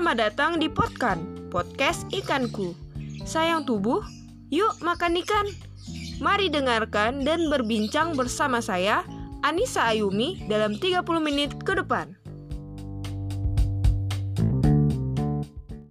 Selamat datang di Potkan, podcast ikanku. Sayang tubuh, yuk makan ikan. Mari dengarkan dan berbincang bersama saya, Anissa Ayumi, dalam 30 menit ke depan.